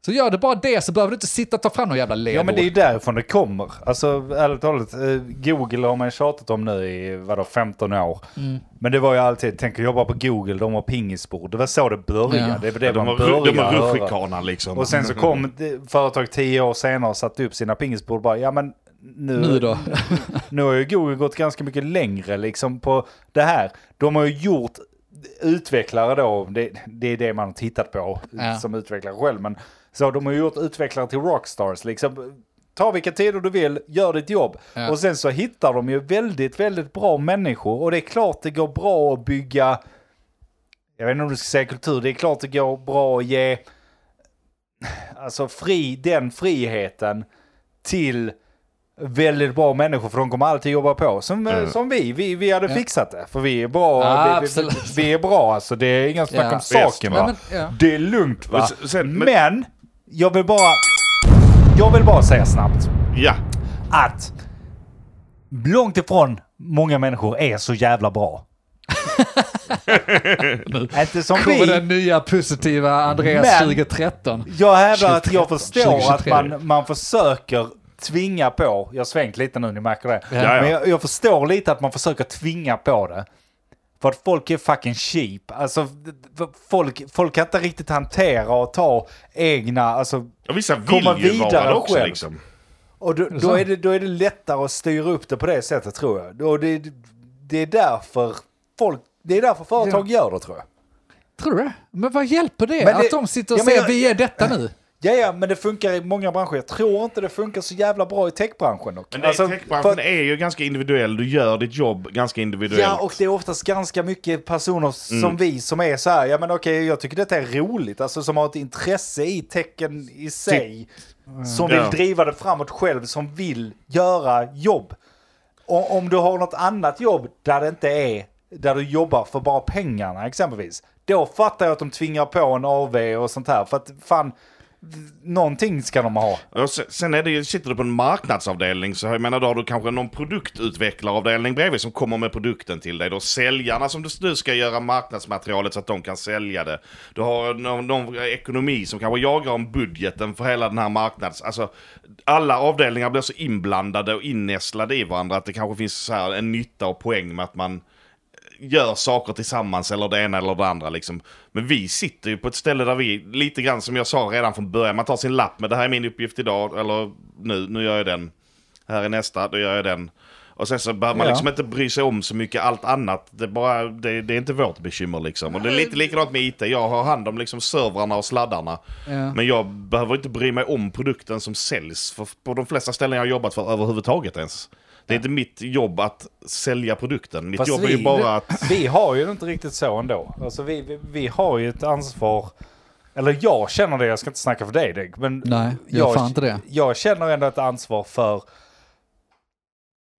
Så gör det bara det så behöver du inte sitta och ta fram några jävla ledord. Ja men det är ju därifrån det kommer. Alltså ärligt talat, eh, Google har man ju tjatat om nu i vadå, 15 år. Mm. Men det var ju alltid, tänk att jobba på Google, de har pingisbord. Det var så det började. Ja. Det var det Ja, de man de började var rutschkanan liksom. Och sen så kom det- företag tio år senare och satte upp sina pingisbord och bara, ja men nu, Nu då? nu har ju Google gått ganska mycket längre liksom på det här. De har ju gjort utvecklare då, det, det är det man har tittat på Ja. som utvecklare själv. Men så de har ju gjort utvecklare till rockstars liksom. Ta vilka tider du vill, gör ditt jobb. Ja. Och sen så hittar de ju väldigt, väldigt bra människor. Och det är klart det går bra att bygga, jag vet inte om du ska säga kultur, det är klart det går bra att ge alltså fri, den friheten till väldigt bra människor för de kommer alltid jobba på. Som, eh, som vi, vi, vi hade Ja. fixat det. För vi är bra, Ja, vi, vi, vi är bra alltså. Det är inga snack Ja. om saken va. men, ja. Det är lugnt va. Men sen- men- men, jag vill bara, jag vill bara säga snabbt Ja, att långt ifrån många människor är så jävla bra. Inte som Kommer vi. den nya positiva Andreas Men- 2013? Jag hävdar att jag 2013, förstår att 2023. man, man försöker tvinga på, jag har svängt lite nu, ni märker det. Ja. Men jag, jag förstår lite att man försöker tvinga på det. För att folk är fucking cheap. Alltså, folk, folk kan inte riktigt hantera och ta egna, alltså, och vissa vill Komma ju vara vidare det också själv. liksom. Och då, då, är det, då är det lättare att styra upp det på det sättet tror jag. Och det, det är därför folk, det är därför företag gör det tror jag. Tror du det? Men vad hjälper det? Men det- Att de sitter och Ja, säger jag- vi är detta nu? Ja, ja, men det funkar i många branscher. Jag tror inte det funkar så jävla bra i techbranschen. dock. Men det, Alltså, techbranschen för- är ju ganska individuell. Du gör ditt jobb ganska individuellt. Ja, och det är oftast ganska mycket personer som vi som är så här, ja men okej, jag tycker detta är roligt, alltså som har ett intresse i tecken i sig, som vill Ja. driva det framåt själv, som vill göra jobb. Och om du har något annat jobb där det inte är, där du jobbar för bara pengarna exempelvis, då fattar jag att de tvingar på en AV och sånt här, för att fan, någonting ska de ha. Och sen är det ju, sitter du på en marknadsavdelning så jag menar då har du kanske någon produktutvecklaravdelning bredvid som kommer med produkten till dig. Då säljarna som du, du ska göra marknadsmaterialet så att de kan sälja det. Du har någon, någon ekonomi som kanske jagar om budgeten för hela den här marknads... Alltså alla avdelningar blir så inblandade och innästlade i varandra att det kanske finns så här en nytta och poäng med att man gör saker tillsammans eller det ena eller det andra liksom. Men vi sitter ju på ett ställe där vi, lite grann som jag sa redan från början, man tar sin lapp med det här är min uppgift idag, eller nu, nu gör jag den. Här är nästa, då gör jag den. Och sen så behöver man Ja. liksom inte bry sig om så mycket allt annat. Det är, bara, det, det är inte vårt bekymmer liksom. Och det är lite likadant med IT. Jag har hand om liksom servrarna och sladdarna. Ja. Men jag behöver inte bry mig om produkten som säljs. För på de flesta ställen jag har jobbat för överhuvudtaget ens. Det är inte mitt jobb att sälja produkten. Mitt Fast jobb är vi- ju bara att... Vi har ju inte riktigt så ändå. Alltså vi, vi, vi har ju ett ansvar. Eller jag känner det, jag ska inte snacka för dig Deg, men Nej, jag fan inte det. jag känner ändå ett ansvar för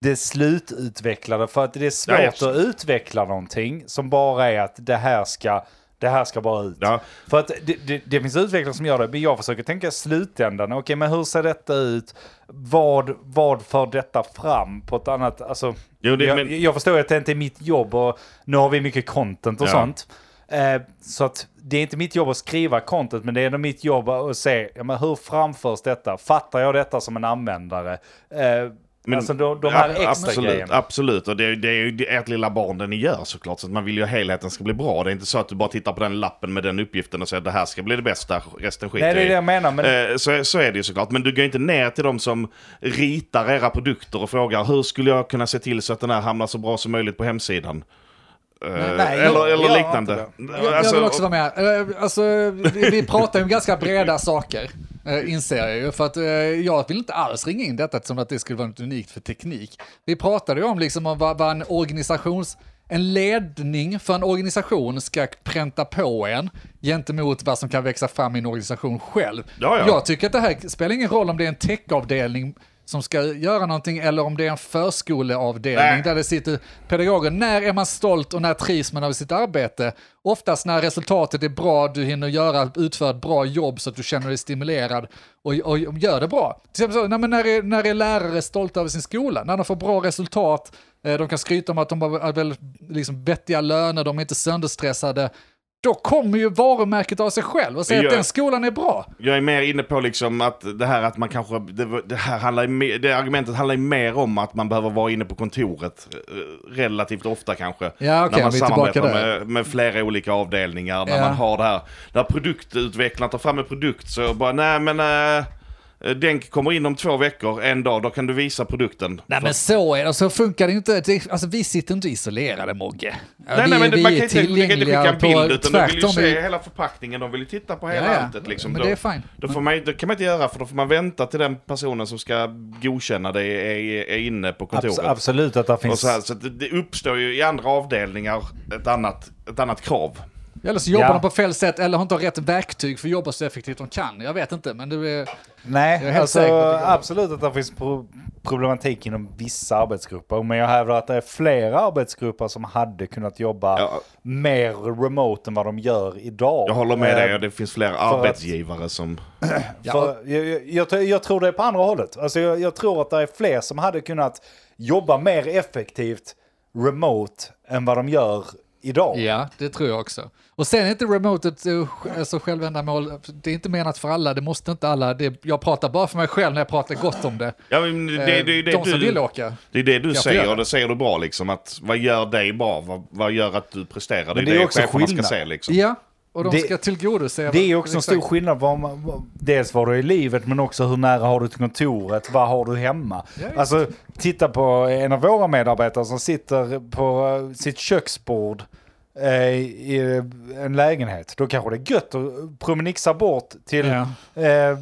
det slututvecklade. För att det är svårt Ja, att absolut. utveckla någonting som bara är att det här ska, det här ska bara ut. Ja, För att det, det, det finns utvecklare som gör det, men jag försöker tänka slutändan. Okej, men hur ser detta ut? Vad, vad för detta fram på ett annat... Alltså, Jo, det- jag, men- jag förstår att det inte är mitt jobb och nu har vi mycket content och Ja. sånt. Eh, så att det är inte mitt jobb att skriva content, men det är ändå mitt jobb att se ja, men hur framförs detta? Fattar jag detta som en användare? Eh, Men- alltså de, de här Ja, extra absolut, grejerna. Absolut, och det, det är ju ert lilla barn det ni gör såklart. Så att man vill ju att helheten ska bli bra. Det är inte så att du bara tittar på den lappen med den uppgiften och säger att det här ska bli det bästa, resten skiter Nej, det är det jag menar. Men, Eh, Så, så är det ju såklart. Men du går inte ner till de som ritar era produkter och frågar hur skulle jag kunna se till så att den här hamnar så bra som möjligt på hemsidan? Eh, nej, eller jag eller gör liknande. Jag, jag Alltså, vill också vara med. Eh, Alltså, vi, vi pratar ju om ganska breda saker, eh, inser jag ju. För att jag vill inte alls ringa in detta som att det skulle vara något unikt för teknik. Vi pratade ju om liksom om vad, vad en organisations... En ledning för en organisation ska pränta på en gentemot vad som kan växa fram i en organisation själv. Ja, ja. Jag tycker att det här spelar ingen roll om det är en techavdelning som ska göra någonting eller om det är en förskoleavdelning Nej. där det sitter pedagoger. När är man stolt och när trivs man av sitt arbete? Oftast när resultatet är bra, du hinner göra, utföra ett bra jobb så att du känner dig stimulerad och, och, och gör det bra. Till exempel så, nej, när, är, när är lärare stolta över sin skola? När de får bra resultat, eh, de kan skryta om att de har väl, liksom, vettiga löner, de är inte sönderstressade. Då kommer ju varumärket av sig själv och säger Jag- att den skolan är bra. Jag är mer inne på liksom att det här att man kanske, det, det här handlar det argumentet handlar ju mer om att man behöver vara inne på kontoret eh, relativt ofta kanske. Ja, okej, när man samarbetar med, med flera olika avdelningar, när Ja. man har det här, när produktutvecklaren tar fram en produkt så bara, nej men äh, den kommer in om två veckor, en dag, då kan du visa produkten. Nej men så är det, så funkar det inte. Det, alltså vi sitter inte isolerade Mogge. Nej, vi, nej, men vi man är kan inte, kan inte skicka en bild utan de vill ju se vi- hela förpackningen, de vill ju titta på hela Ja, alltet liksom. Men Då- det är fine. Då, får man, det kan man inte göra för då får man vänta till den personen som ska godkänna det är, är inne på kontoret. abs- absolut att det Och finns... så här, så det, det uppstår ju i andra avdelningar ett annat, ett annat krav. Eller så jobbar Ja. de på fel sätt eller har inte rätt verktyg för att jobba så effektivt de kan. Jag vet inte, men det är... Jag Nej, är helt alltså, att absolut att det finns pro problematik inom vissa arbetsgrupper. Men jag hävdar att det är flera arbetsgrupper som hade kunnat jobba Ja. mer remote än vad de gör idag. Jag håller med Eh, dig och det finns fler att- arbetsgivare som... För jag, jag, jag, jag tror det är på andra hållet. Alltså jag, jag tror att det är fler som hade kunnat jobba mer effektivt remote än vad de gör idag. Ja, det tror jag också. Och sen är inte remotet eh, alltså självändamål, det är inte menat för alla, det måste inte alla. Det, jag pratar bara för mig själv när jag pratar gott om det. Ja, men det, det, Eh, det, det, de som vill du, åka. det är det du säger och det säger du bra liksom. Att vad gör dig bra? Vad, vad gör att du presterar? Det är det, det är också cheferna ska se liksom. Ja, Och de Det- ska tillgodose... Det är också en stor skillnad vad man, dels vad du är i livet men också hur nära har du till kontoret, vad har du hemma? Ja. Alltså titta på en av våra medarbetare som sitter på eh, sitt köksbord i en lägenhet. Då kanske det är gött att promenixa bort till Ja. eh,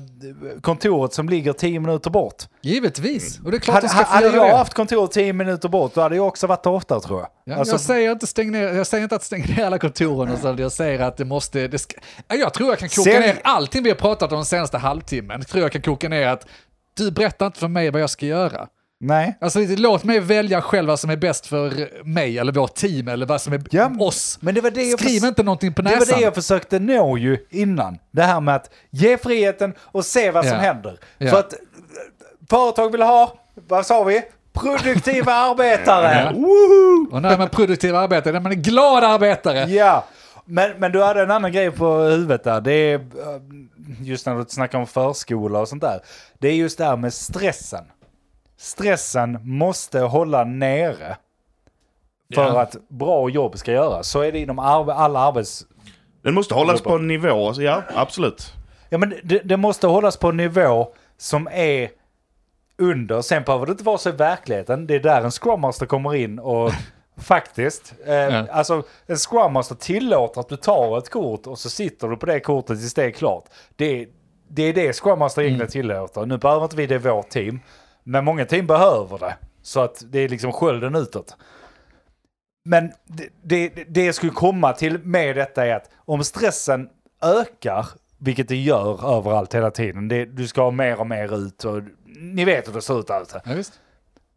kontoret som ligger tio minuter bort. Givetvis. Och det är klart Hade, de ska få hade jag det. haft kontoret tio minuter bort då hade jag också varit där oftare tror jag. Ja, Alltså, jag, säger inte stäng ner, jag säger inte att stänga ner alla kontoren, så, jag säger att det måste... Det ska, Ja, jag tror jag kan koka Sen- ner allting vi har pratat om den senaste halvtimmen. tror jag kan koka ner att du berättar inte för mig vad jag ska göra. Nej. Alltså låt mig välja själv vad som är bäst för mig eller vårt team eller vad som är Ja, oss. Men det var det jag Skriv inte någonting på Det näsan. var det jag försökte nå ju innan. Det här med att ge friheten och se vad som Ja. händer. Ja. För att eh, företag vill ha, vad sa vi? Produktiva arbetare! Ja. Woho! Och när man är produktiv arbetare, när man är glad arbetare. Ja, men, men du hade en annan grej på huvudet där. Det är eh, just när du snackar om förskola och sånt där. Det är just det här med stressen. Stressen måste hålla nere. För Ja. att bra jobb ska göras. Så är det inom arbe- alla arbets... Den måste hållas på en nivå, ja absolut. Ja men det, det måste hållas på en nivå som är under. Sen behöver det inte vara så i verkligheten. Det är där en Scrum Master kommer in och faktiskt. Eh, Ja. Alltså en Scrum Master tillåter att du tar ett kort och så sitter du på det kortet tills det är klart. Det, det är det Scrum Master egentligen tillåter. Nu behöver inte vi det i vårt team. Men många team behöver det. Så att det är liksom skölden utåt. Men det, det, det jag skulle komma till med detta är att om stressen ökar, vilket det gör överallt hela tiden, det, du ska ha mer och mer ut och ni vet hur det ser ut där ute. Ja, visst.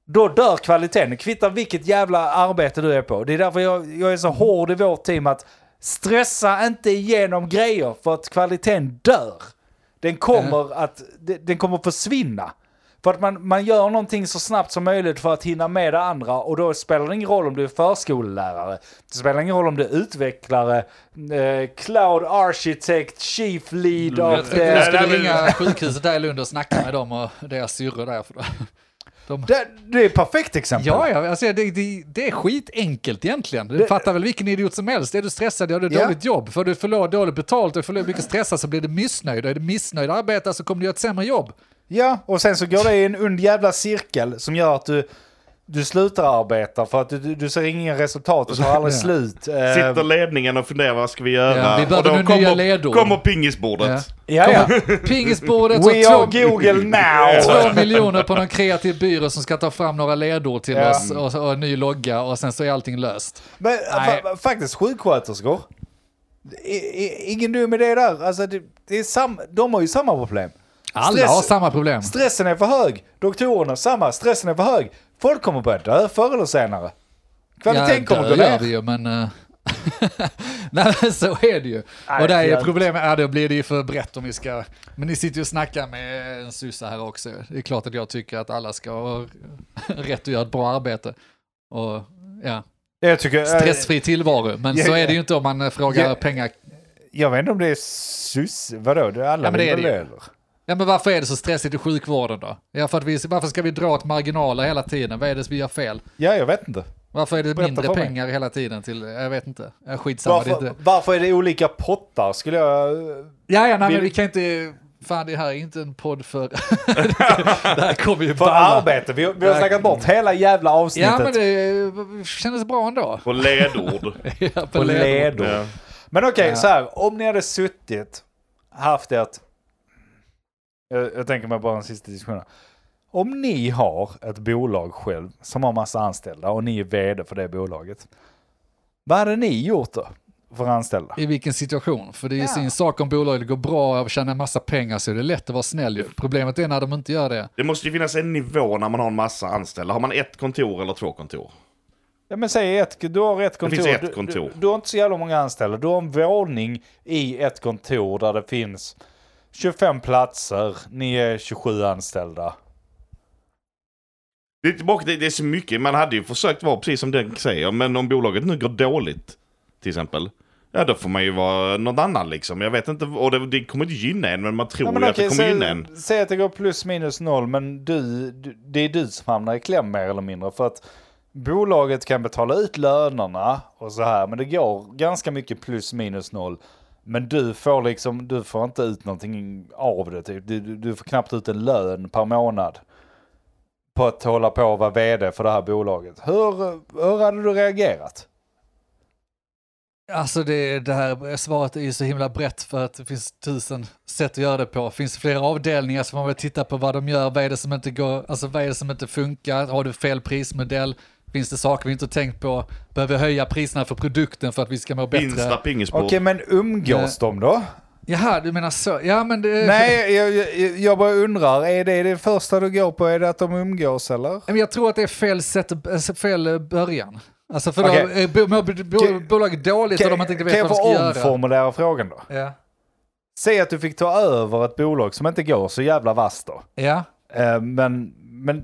Då dör kvaliteten. Kvittar vilket jävla arbete du är på. Det är därför jag, jag är så hård i vårt team att stressa inte igenom grejer för att kvaliteten dör. Den kommer att de- den kommer försvinna. För att man, man gör någonting så snabbt som möjligt för att hinna med det andra och då spelar det ingen roll om du är förskollärare. Det spelar ingen roll om du är utvecklare, eh, cloud architect, chief lead Jag of the... jag skulle ringa sjukhuset där i Lund och snacka med dem och deras syrror där. För de, Det, det är ett perfekt exempel. Ja, ja alltså det, det, det är skitenkelt egentligen. Du Det- fattar väl vilken idiot som helst. Är du stressad, ja du Ja. dåligt jobb. För du förlorar dåligt betalt och förlorar mycket stressad så blir du missnöjd. Och är du missnöjd arbetare så kommer du göra ett sämre jobb. Ja, och sen så går det i en ond jävla cirkel som gör att du, du slutar arbeta för att du, du, ser ingen resultat och tar aldrig Ja. slut. Eh, Sitter ledningen och funderar vad ska vi göra? Ja, vi och behöver då kommer, ledord. kommer pingisbordet. ja, ja. Pingisbordet We och are två, Google now! två miljoner på någon kreativ byrå som ska ta fram några ledord till Ja. oss och, och en ny logga och sen så är allting löst. Men Nej. fa- faktiskt sjuksköterskor. I, i, ingen dum idé där. Alltså, det, det är sam, de har ju samma problem. Alla Stress- har samma problem. Stressen är för hög. Doktorerna samma. Stressen är för hög. Folk kommer börja dö förr eller senare. Kvaliteten kommer gå det ner. vi ju, men... eh, Nej, men så är det ju. Nej, och där är jag- problemet, ja då blir det ju för brett om vi ska... Men ni sitter ju och snackar med en syssa här också. Det är klart att jag tycker att alla ska ha rätt att göra ett bra arbete. Och ja, Jag tycker... stressfri tillvaro. Men ja, så ja. är det ju inte om man eh, frågar Ja. pengar. Jag vet inte om det är sus... Vadå? Det är alla Ja, men det är det det, eller? Ja men varför är det så stressigt i sjukvården då? Ja, för att vi, varför ska vi dra åt marginaler hela tiden? Vad är det vi gör fel? Ja, jag vet inte. Varför är det Berätta mindre pengar hela tiden till, jag vet inte. Skitsamma. Det är Varför, inte... varför är det olika pottar skulle jag... Ja, ja, nej, Vill- men vi kan inte... Fan, det här är inte en podd för... det här kommer ju För balla. arbete. Vi, vi har snackat bort hela jävla avsnittet. Ja, men det kändes bra ändå. På ledord. Ja, på på ledord. ledord. Ja. Men okej, Ja. så här. Om ni hade suttit, haft ett... Jag, jag tänker mig bara en sista diskussion. Om ni har ett bolag själv som har massa anställda och ni är vd för det bolaget. Vad hade ni gjort då? För anställda? I vilken situation? För det är ju Ja. sin sak om bolaget går bra och tjänar en massa pengar så är det lätt att vara snäll ju. Problemet är när de inte gör det. Det måste ju finnas en nivå när man har en massa anställda. Har man ett kontor eller två kontor? Ja men säg ett, du har ett kontor. finns ett Du- kontor. Du, du har inte så jävla många anställda. Du har en våning i ett kontor där det finns 25 platser. Ni är 27 anställda. Det är, tillbaka, det, det är så mycket, man hade ju försökt vara precis som den säger, men om bolaget nu går dåligt, till exempel, ja då får man ju vara någon annan liksom. Jag vet inte, och det, det kommer inte gynna en, men man tror Ja, men ju att det okej, kommer gynna en. Säg att det går plus minus noll, men du, du, det är du som hamnar i kläm mer eller mindre. För att bolaget kan betala ut lönerna och så här, men det går ganska mycket plus minus noll. Men du får liksom, du får inte ut någonting av det typ. Du, du, får knappt ut en lön per månad. På att hålla på och vara vd för det här bolaget. Hur, hur hade du reagerat? Alltså det, det här svaret är ju så himla brett för att det finns tusen sätt att göra det på. Finns det flera avdelningar så får man väl titta på vad de gör, vad är det som inte går, alltså vad är det som inte funkar, har du fel prismodell, finns det saker vi inte har tänkt på, behöver höja priserna för produkten för att vi ska må bättre? Insta pingisbord. Okej, men umgås de då? Jaha, du menar så, ja men det... Nej, jag, jag, jag bara undrar, är det det första du går på? Är det att de umgås eller? Jag tror att det är fel, sätt, fel eh, början. Alltså för Okej. då mår bo- bo- Kan- bolaget dåligt och de inte kan vet jag vad de ska få göra. omformulera frågan då? Ja. Säg att du fick ta över ett bolag som inte går så jävla vasst då. ja, Eh, men, men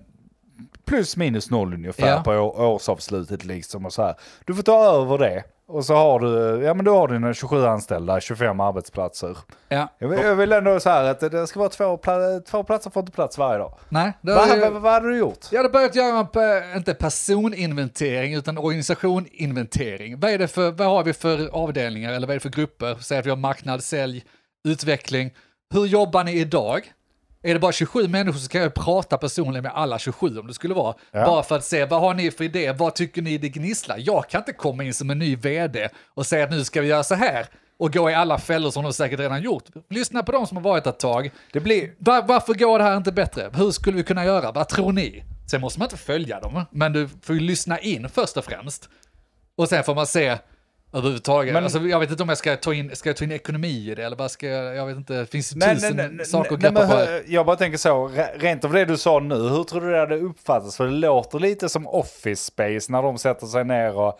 plus minus noll ungefär Ja. på årsavslutet liksom och så här. Du får ta över det och så har du, ja men du har dina 27 anställda, 25 arbetsplatser. ja. Jag vill, jag vill ändå så här att det ska vara två, pla- två platser får inte plats varje dag. Nej, det Vad är- vad- vad hade du gjort? Jag hade börjat göra, en, pe- inte personinventering, utan organisationinventering. Vad, är det för, vad har vi för avdelningar eller vad är det för grupper? Säg att vi har marknad, sälj, utveckling. Hur jobbar ni idag? Är det bara 27 människor så kan jag prata personligen med alla 27 om det skulle vara. Ja. Bara för att se, vad har ni för idé? Vad tycker ni det gnisslar? Jag kan inte komma in som en ny vd och säga att nu ska vi göra så här och gå i alla fällor som de säkert redan gjort. Lyssna på de som har varit ett tag. Det blir, Var, varför går det här inte bättre? Hur skulle vi kunna göra? Vad tror ni? Sen måste man inte följa dem, men du får ju lyssna in först och främst. Och sen får man se överhuvudtaget. Men- alltså, jag vet inte om jag ska ta in, ska jag ta in ekonomi i det eller vad ska jag, jag vet inte, det finns nej, tusen nej, nej, saker att greppa på. här. Jag bara tänker så, re- rent av det du sa nu, hur tror du det hade uppfattats? För det låter lite som office space när de sätter sig ner och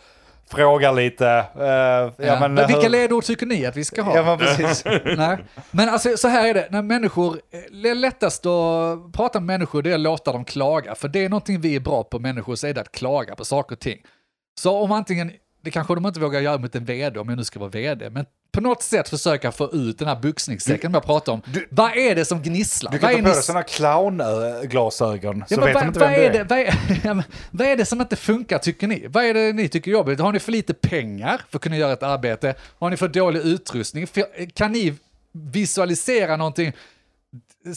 frågar lite. eh, ja, Ja. men, Men, vilka hur- ledord tycker ni att vi ska ha? Ja men precis. Nej. Men alltså så här är det, när människor, det är lättast att prata med människor det är att låta dem klaga, för det är någonting vi är bra på människor, så är det att klaga på saker och ting. Så om antingen, det kanske de inte vågar göra mot en vd, om jag nu ska vara vd, men på något sätt försöka få ut den här buxningssäcken jag pratar om. vad är det som gnisslar? Du kan ta på dig sådana clownglasögon Ja, så vet vad, de inte vad, vem är du det, är. vad, är, vad är det som inte funkar tycker ni? Vad är det ni tycker är jobbigt? Har ni för lite pengar för att kunna göra ett arbete? Har ni för dålig utrustning? Kan ni visualisera någonting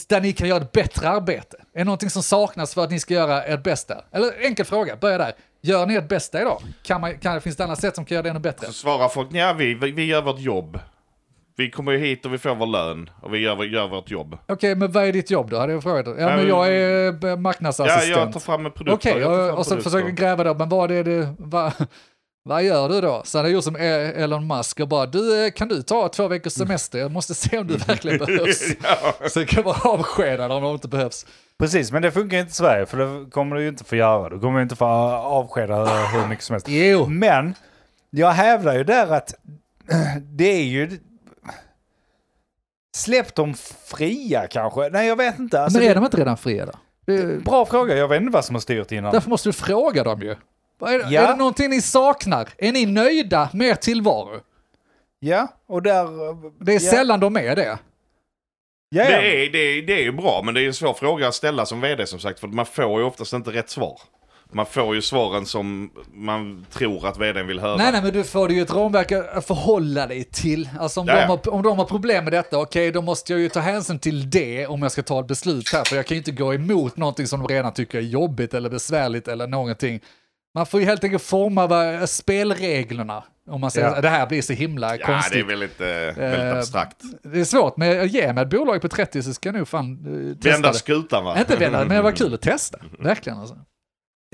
där ni kan göra ett bättre arbete? Är det någonting som saknas för att ni ska göra ert bästa? Eller enkel fråga, börja där. Gör ni ert bästa idag? Kan man, kan, finns det andra sätt som kan göra det ännu bättre? Så svarar folk, ja vi, vi, vi gör vårt jobb. Vi kommer ju hit och vi får vår lön och vi gör, gör vårt jobb. Okej, men vad är ditt jobb då? Hade jag frågat. Ja, men men- jag är eh, Ja, marknadsassistent. jag tar fram en produkt. Okej, fram och, och så försöker gräva då, men vad är det, vad, vad gör du då? Så hade jag gjort som E- Elon Musk och bara, du, eh, kan du ta två veckors semester? Jag måste se om du verkligen behövs. ja. Så jag kan vara avskedad om de inte behövs. Precis, men det funkar inte i Sverige för det kommer du ju inte få göra. Du kommer inte få avskeda hur mycket som helst. Jo. Men jag hävdar ju där att det är ju... Släpp dem fria kanske? Nej, jag vet inte. Alltså, men är det, de inte redan fria då? Bra fråga, jag vet inte vad som har styrt innan. därför måste du fråga dem ju. Är, det- Ja. är det någonting ni saknar? Är ni nöjda med er tillvaro? Ja, och där... Det är ja. sällan de är det. Ja. Det, är, det, är, det är ju bra, men det är en svår fråga att ställa som vd som sagt. För man får ju oftast inte rätt svar. Man får ju svaren som man tror att vdn vill höra. Nej, nej, men du får ju ett ramverk att förhålla dig till. Alltså om, Ja, de, har, om de har problem med detta, okej, då måste jag ju ta hänsyn till det om jag ska ta ett beslut här, för jag kan ju inte gå emot någonting som de redan tycker är jobbigt eller besvärligt eller någonting. Man får ju helt enkelt forma vad, spelreglerna, om man säger Ja. att det här blir så himla ja, konstigt. det är väldigt, eh, väldigt Eh, abstrakt. Det är svårt, men ge mig ett bolag på 30 så ska jag nog fan uh, testa Vända det. skutan va? Inte vända, men det var kul att testa. Verkligen alltså.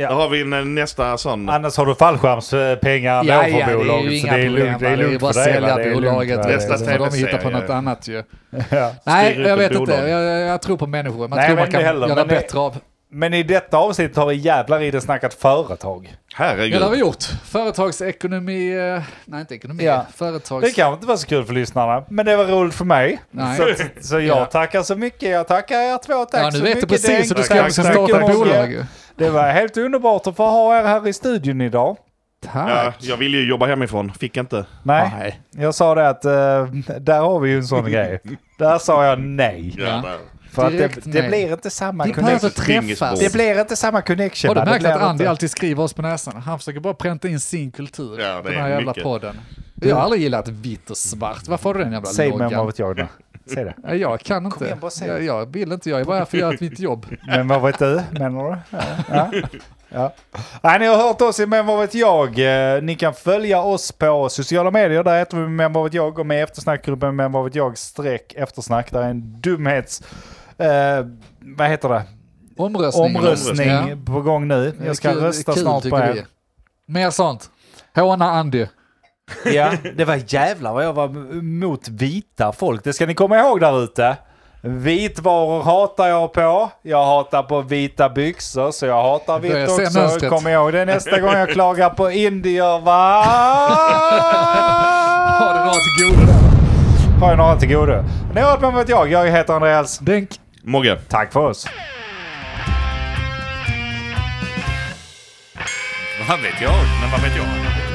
Då har vi eh, nästa sån. Annars har du fallskärmspengar Ja, ja, för det är bolaget. ju så inga det är problem. lugnt, det är Det är bara för sälja Det är lugnt, bolaget. Nästa Resten får de TV-serie. hitta på något annat ju. Ja. Nej, jag vet inte. Jag, jag tror på människor. Man Nej, tror man kan göra det- bättre av. Men i detta avsnitt har vi jävlar i det snackat företag. Herregud. Ja, det har vi gjort. Företagsekonomi, eh, nej inte ekonomi, Ja. företags... Det kanske inte var så kul för lyssnarna, men det var roligt för mig. Nej. Så, så jag Ja. tackar så mycket. Jag tackar er två. Tack Ja, så nu vet du mycket. precis hur du ska, Tack, ska tack, starta bolag. Det var helt underbart att få ha er här i studion idag. Ja, Tack. jag ville ju jobba hemifrån, fick inte. Nej, Nej. jag sa det att eh, där har vi ju en sån grej. Där sa jag nej. Ja, För att Direkt det, det nej. blir inte samma behöver connection. träffas. Det blir inte samma connection. Har du? Det märkt att Andy inte- alltid skriver oss på näsan? Han försöker bara pränta in sin kultur Ja, det på den är här jävla mycket. podden. Jag har aldrig gillat vitt och svart. Varför har du den jävla Säg men vad loggan? vet jag då? Säg det. Jag kan inte. igen, bara säg jag, jag vill inte. Jag är bara här för att göra mitt jobb. Men vad vet du, menar du? Ja. Ja. Ja. Nej, ni har hört oss i Men vad vet jag. Eh, Ni kan följa oss på sociala medier. Där heter vi Men vad vet jag. Och med eftersnackgruppen Men vad vet jag streck eftersnack. Där är en dumhets... Eh, vad heter det? Omröstning. Omröstning Ja. på gång nu. Jag ska Kul- rösta kul, snart på er. vi. Mer sånt. Håna Andy. Ja, det var jävlar vad jag var mot vita folk. Det ska ni komma ihåg där ute. Vitvaror hatar jag på. Jag hatar på vita byxor, så jag hatar vitt se också. mönstret. Kom ihåg det nästa gång jag klagar på indier, va? Har du några till godo? Har jag några till godo. Ni har hört med vet jag. Jag heter Andreas. Denk. Mogge. Tack för oss. Vad vet jag? Men vad vet jag? Vad vet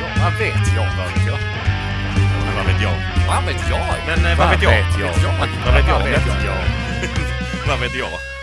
jag? Vad vet jag? Vad vet jag? Men vad vet jag? Vad vet jag? Men eh, vad vet jag? Vad vet jag? Vad vet jag? Vad vet jag? Vad vet jag?